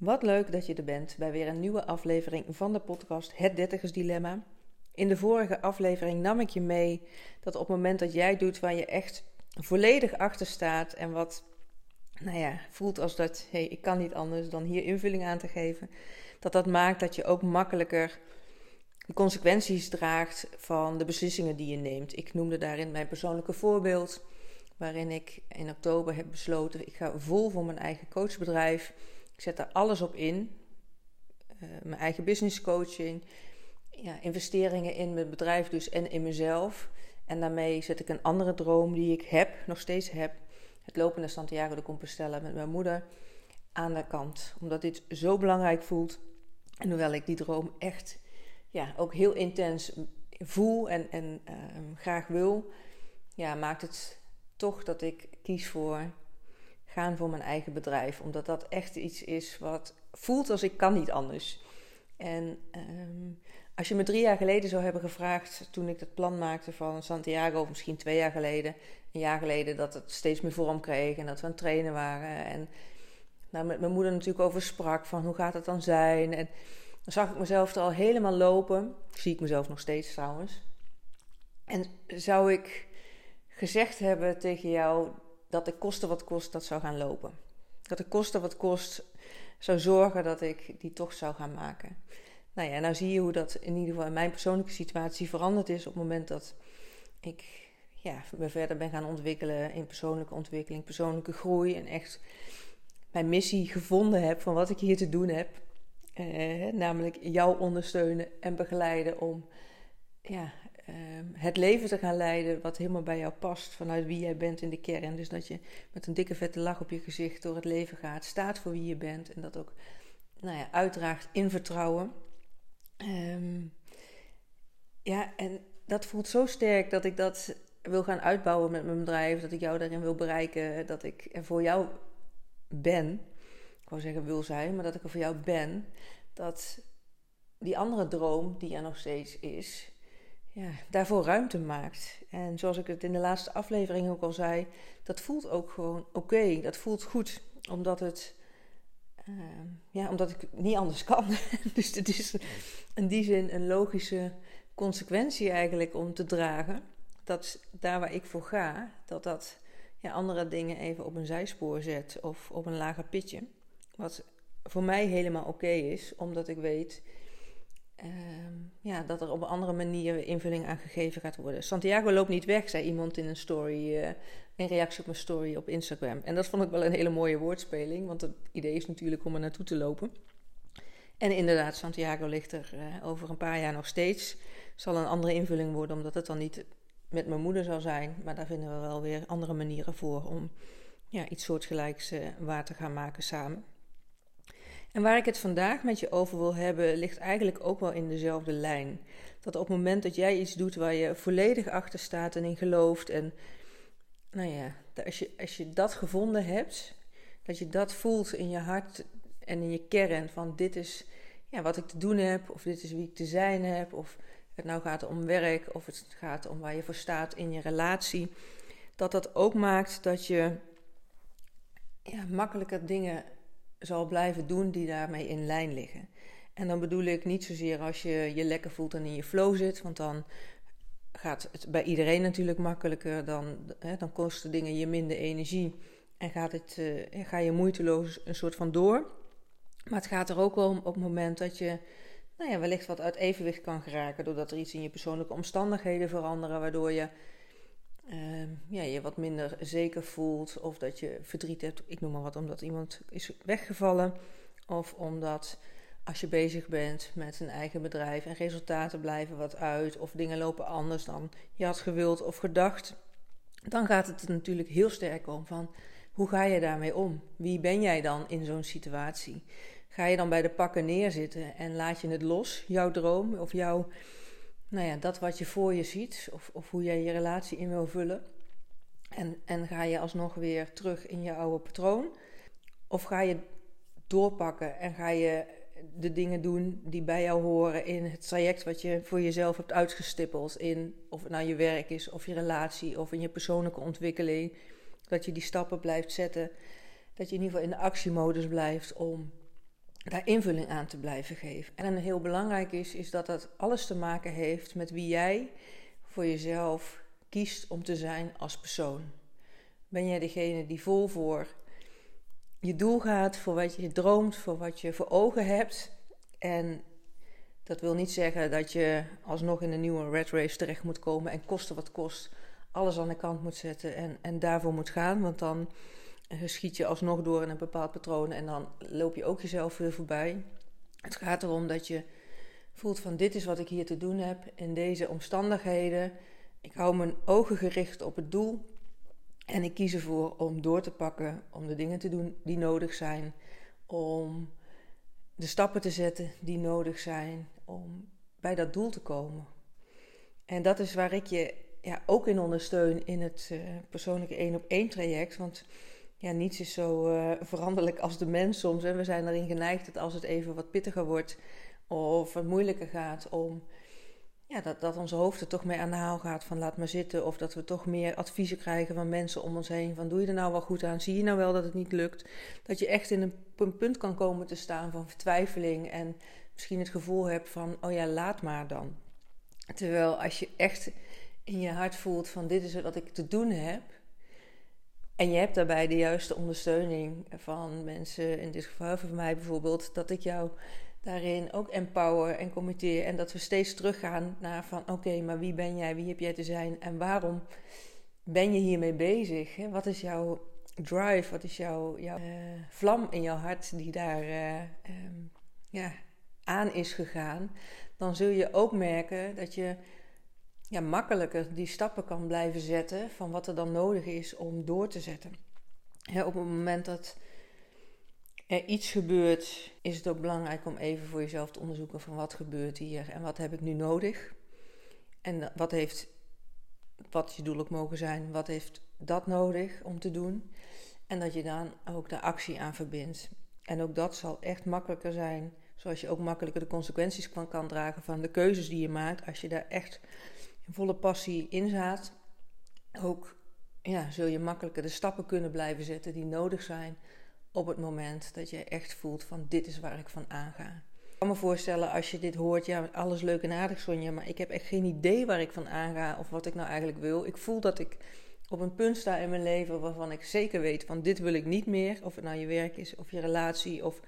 Wat leuk dat je er bent bij weer een nieuwe aflevering van de podcast Het Dertigers Dilemma. In de vorige aflevering nam ik je mee dat op het moment dat jij doet waar je echt volledig achter staat en wat nou ja, voelt als dat, hey, ik kan niet anders dan hier invulling aan te geven, dat dat maakt dat je ook makkelijker de consequenties draagt van de beslissingen die je neemt. Ik noemde daarin mijn persoonlijke voorbeeld, waarin ik in oktober heb besloten, ik ga vol voor mijn eigen coachbedrijf. Ik zet daar alles op in. Uh, mijn eigen business coaching, ja, investeringen in mijn bedrijf dus en in mezelf. En daarmee zet ik een andere droom die ik heb, nog steeds heb, het lopen naar Santiago de Compostela met mijn moeder aan de kant. Omdat dit zo belangrijk voelt. En hoewel ik die droom echt ja, ook heel intens voel en, en ehm, graag wil, ja, maakt het toch dat ik kies voor gaan voor mijn eigen bedrijf. Omdat dat echt iets is wat voelt als ik kan niet anders. En um, als je me drie jaar geleden zou hebben gevraagd, toen ik het plan maakte van Santiago, of misschien twee jaar geleden, een jaar geleden, dat het steeds meer vorm kreeg en dat we aan het trainen waren. En nou, met mijn moeder natuurlijk over sprak van hoe gaat het dan zijn. En dan zag ik mezelf er al helemaal lopen. Zie ik mezelf nog steeds trouwens. En zou ik gezegd hebben tegen jou dat ik koste wat kost dat zou gaan lopen. Dat ik koste wat kost zou zorgen dat ik die toch zou gaan maken. Nou ja, nou zie je hoe dat in ieder geval in mijn persoonlijke situatie veranderd is op het moment dat ik ja, me verder ben gaan ontwikkelen in persoonlijke ontwikkeling, persoonlijke groei en echt mijn missie gevonden heb van wat ik hier te doen heb. Eh, namelijk jou ondersteunen en begeleiden om ja, eh, het leven te gaan leiden wat helemaal bij jou past vanuit wie jij bent in de kern. Dus dat je met een dikke vette lach op je gezicht door het leven gaat, staat voor wie je bent en dat ook nou ja, uitdraagt in vertrouwen. Um, ja, en dat voelt zo sterk dat ik dat wil gaan uitbouwen met mijn bedrijf. Dat ik jou daarin wil bereiken. Dat ik er voor jou ben. Ik wou zeggen wil zijn, maar dat ik er voor jou ben. Dat die andere droom die er nog steeds is, ja, daarvoor ruimte maakt. En zoals ik het in de laatste aflevering ook al zei, dat voelt ook gewoon oké. Dat voelt goed, omdat het Ehm, ja, omdat ik niet anders kan. dus het is in die zin een logische consequentie eigenlijk om te dragen. Dat daar waar ik voor ga, dat dat ja, andere dingen even op een zijspoor zet of op een lager pitje. Wat voor mij helemaal oké is, omdat ik weet Ehm, ja, dat er op een andere manier invulling aan gegeven gaat worden. Santiago loopt niet weg, zei iemand in een story, uh, in reactie op mijn story op Instagram. En dat vond ik wel een hele mooie woordspeling, want het idee is natuurlijk om er naartoe te lopen. En inderdaad, Santiago ligt er uh, over een paar jaar nog steeds. Zal een andere invulling worden, omdat het dan niet met mijn moeder zal zijn. Maar daar vinden we wel weer andere manieren voor om ja, iets soortgelijks uh, waar te gaan maken samen. En waar ik het vandaag met je over wil hebben, ligt eigenlijk ook wel in dezelfde lijn. Dat op het moment dat jij iets doet waar je volledig achter staat en in gelooft, en nou ja, als je, als je dat gevonden hebt, dat je dat voelt in je hart en in je kern van dit is ja, wat ik te doen heb, of dit is wie ik te zijn heb, of het nou gaat om werk, of het gaat om waar je voor staat in je relatie, dat dat ook maakt dat je ja, makkelijker dingen zal blijven doen die daarmee in lijn liggen. En dan bedoel ik niet zozeer als je je lekker voelt en in je flow zit, want dan gaat het bij iedereen natuurlijk makkelijker. Dan, hè, dan kosten dingen je minder energie en gaat het, uh, ga je moeiteloos een soort van door. Maar het gaat er ook om op het moment dat je nou ja, wellicht wat uit evenwicht kan geraken, doordat er iets in je persoonlijke omstandigheden veranderen, waardoor je uh, ja, je wat minder zeker voelt. Of dat je verdriet hebt, ik noem maar wat, omdat iemand is weggevallen. Of omdat als je bezig bent met een eigen bedrijf en resultaten blijven wat uit. Of dingen lopen anders dan je had gewild of gedacht. Dan gaat het er natuurlijk heel sterk om van hoe ga je daarmee om? Wie ben jij dan in zo'n situatie? Ga je dan bij de pakken neerzitten en laat je het los, jouw droom of jouw nou ja, dat wat je voor je ziet, of, of hoe jij je relatie in wil vullen. En, en ga je alsnog weer terug in je oude patroon? Of ga je doorpakken en ga je de dingen doen die bij jou horen in het traject wat je voor jezelf hebt uitgestippeld. In of het nou je werk is, of je relatie, of in je persoonlijke ontwikkeling. Dat je die stappen blijft zetten. Dat je in ieder geval in de actiemodus blijft om daar invulling aan te blijven geven. En heel belangrijk is, is dat dat alles te maken heeft met wie jij voor jezelf kiest om te zijn als persoon. Ben jij degene die vol voor je doel gaat, voor wat je droomt, voor wat je voor ogen hebt. En dat wil niet zeggen dat je alsnog in een nieuwe red race terecht moet komen en koste wat kost alles aan de kant moet zetten en, en daarvoor moet gaan. Want dan schiet je alsnog door in een bepaald patroon en dan loop je ook jezelf weer voorbij. Het gaat erom dat je voelt van dit is wat ik hier te doen heb in deze omstandigheden. Ik hou mijn ogen gericht op het doel en ik kies ervoor om door te pakken, om de dingen te doen die nodig zijn, om de stappen te zetten die nodig zijn om bij dat doel te komen. En dat is waar ik je ja, ook in ondersteun in het uh, persoonlijke één op één traject. Want ja, niets is zo uh, veranderlijk als de mens soms. En we zijn erin geneigd dat als het even wat pittiger wordt of wat moeilijker gaat, om ja, dat, dat onze hoofd er toch mee aan de haal gaat van laat maar zitten. Of dat we toch meer adviezen krijgen van mensen om ons heen. Van doe je er nou wel goed aan? Zie je nou wel dat het niet lukt? Dat je echt in een, een punt kan komen te staan van vertwijfeling. En misschien het gevoel hebt van oh ja, laat maar dan. Terwijl als je echt in je hart voelt van dit is wat ik te doen heb. En je hebt daarbij de juiste ondersteuning van mensen, in dit geval van mij bijvoorbeeld, dat ik jou daarin ook empower en committeer. En dat we steeds teruggaan naar van oké, maar wie ben jij, wie heb jij te zijn en waarom ben je hiermee bezig? Wat is jouw drive, wat is jouw, jouw uh, vlam in jouw hart die daar uh, um, ja, aan is gegaan? Dan zul je ook merken dat je ja, makkelijker die stappen kan blijven zetten van wat er dan nodig is om door te zetten. op het moment dat er iets gebeurt, is het ook belangrijk om even voor jezelf te onderzoeken van wat gebeurt hier en wat heb ik nu nodig. En wat heeft, wat je doel ook mogen zijn, wat heeft dat nodig om te doen. En dat je dan ook de actie aan verbindt. En ook dat zal echt makkelijker zijn, zoals je ook makkelijker de consequenties kan, kan dragen van de keuzes die je maakt als je daar echt volle passie inzaat, ook ja, zul je makkelijker de stappen kunnen blijven zetten die nodig zijn op het moment dat je echt voelt van dit is waar ik van aanga. Ik kan me voorstellen als je dit hoort, ja, alles leuk en aardig Sonja, maar ik heb echt geen idee waar ik van aanga of wat ik nou eigenlijk wil. Ik voel dat ik op een punt sta in mijn leven waarvan ik zeker weet van dit wil ik niet meer. Of het nou je werk is of je relatie of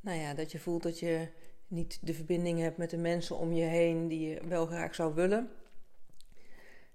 nou ja, dat je voelt dat je niet de verbinding hebt met de mensen om je heen die je wel graag zou willen.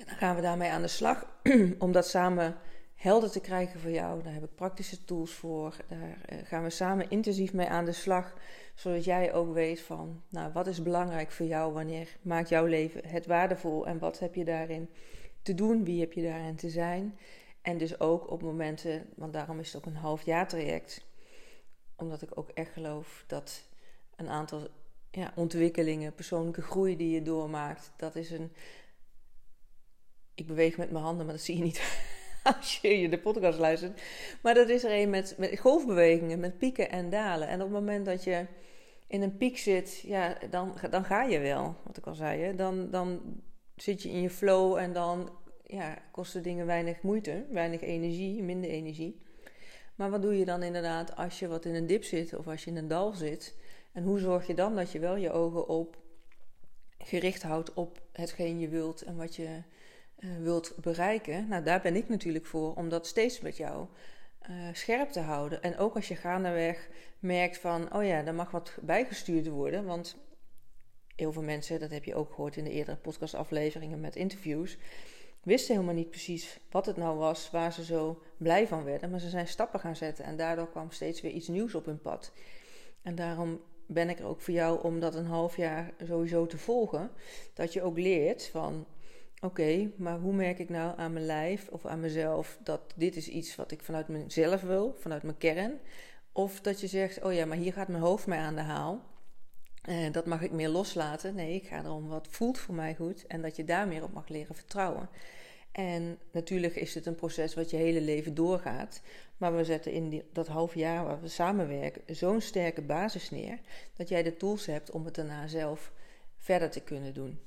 En dan gaan we daarmee aan de slag om dat samen helder te krijgen voor jou. Daar heb ik praktische tools voor. Daar eh, gaan we samen intensief mee aan de slag. Zodat jij ook weet van, nou, wat is belangrijk voor jou? Wanneer maakt jouw leven het waardevol? En wat heb je daarin te doen? Wie heb je daarin te zijn? En dus ook op momenten, want daarom is het ook een half jaar traject. Omdat ik ook echt geloof dat een aantal ja, ontwikkelingen, persoonlijke groei die je doormaakt, dat is een ik beweeg met mijn handen, maar dat zie je niet als je de podcast luistert. Maar dat is er een met, met golfbewegingen, met pieken en dalen. En op het moment dat je in een piek zit, ja, dan, dan ga je wel, wat ik al zei. Hè? Dan, dan zit je in je flow en dan ja, kosten dingen weinig moeite, weinig energie, minder energie. Maar wat doe je dan inderdaad als je wat in een dip zit of als je in een dal zit? En hoe zorg je dan dat je wel je ogen op gericht houdt op hetgeen je wilt en wat je wilt bereiken, nou daar ben ik natuurlijk voor om dat steeds met jou uh, scherp te houden. En ook als je gaandeweg merkt van, oh ja, er mag wat bijgestuurd worden, want heel veel mensen, dat heb je ook gehoord in de eerdere podcastafleveringen met interviews, wisten helemaal niet precies wat het nou was waar ze zo blij van werden, maar ze zijn stappen gaan zetten en daardoor kwam steeds weer iets nieuws op hun pad. En daarom ben ik er ook voor jou om dat een half jaar sowieso te volgen, dat je ook leert van Oké, maar hoe merk ik nou aan mijn lijf of aan mezelf dat dit is iets wat ik vanuit mezelf wil, vanuit mijn kern? Of dat je zegt, oh ja, maar hier gaat mijn hoofd mij aan de haal. Uh, dat mag ik meer loslaten. Nee, ik ga erom wat voelt voor mij goed en dat je daar meer op mag leren vertrouwen. En natuurlijk is het een proces wat je hele leven doorgaat. Maar we zetten in dat half jaar waar we samenwerken zo'n sterke basis neer. Dat jij de tools hebt om het daarna zelf verder te kunnen doen.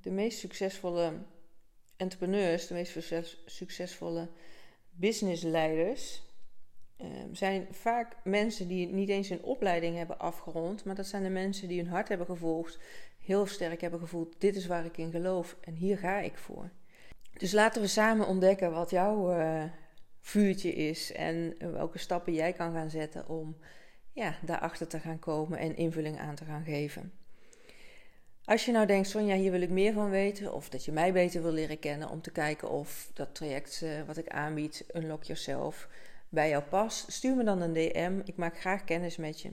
De meest succesvolle entrepreneurs, de meest succesvolle businessleiders, ehm, zijn vaak mensen die niet eens een opleiding hebben afgerond, maar dat zijn de mensen die hun hart hebben gevolgd, heel sterk hebben gevoeld: dit is waar ik in geloof en hier ga ik voor. Dus laten we samen ontdekken wat jouw uh, vuurtje is en welke stappen jij kan gaan zetten om ja, daarachter te gaan komen en invulling aan te gaan geven. Als je nou denkt, Sonja, hier wil ik meer van weten, of dat je mij beter wil leren kennen om te kijken of dat traject uh, wat ik aanbied, Unlock Yourself, bij jou past, stuur me dan een DM. Ik maak graag kennis met je.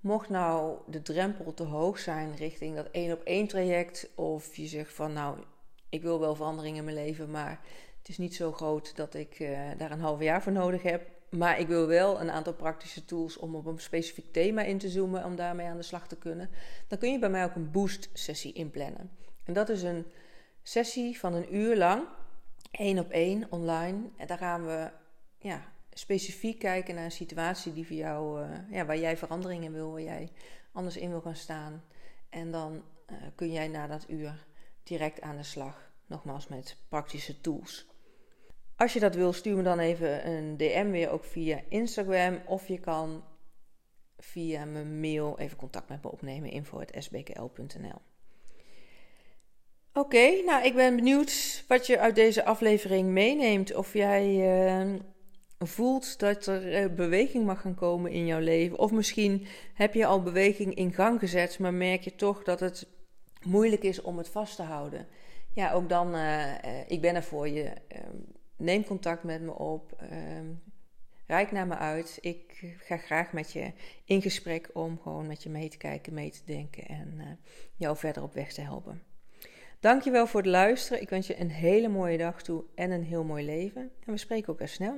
Mocht nou de drempel te hoog zijn richting dat één op één traject, of je zegt van nou, ik wil wel verandering in mijn leven, maar het is niet zo groot dat ik uh, daar een half jaar voor nodig heb. Maar ik wil wel een aantal praktische tools om op een specifiek thema in te zoomen, om daarmee aan de slag te kunnen. Dan kun je bij mij ook een boost sessie inplannen. En dat is een sessie van een uur lang, één op één online. En daar gaan we ja, specifiek kijken naar een situatie die voor jou, uh, ja, waar jij verandering in wil, waar jij anders in wil gaan staan. En dan uh, kun jij na dat uur direct aan de slag, nogmaals met praktische tools. Als je dat wil, stuur me dan even een DM weer ook via Instagram. Of je kan via mijn mail even contact met me opnemen. info.sbkl.nl Oké, nou ik ben benieuwd wat je uit deze aflevering meeneemt. Of jij uh, voelt dat er uh, beweging mag gaan komen in jouw leven. Of misschien heb je al beweging in gang gezet, maar merk je toch dat het moeilijk is om het vast te houden. Ja, ook dan, uh, ik ben er voor je. Neem contact met me op. Um, naar me uit. Ik ga graag met je in gesprek om gewoon met je mee te kijken, mee te denken en uh, jou verder op weg te helpen. Dankjewel voor het luisteren. Ik wens je een hele mooie dag toe en een heel mooi leven. En we spreken ook snel.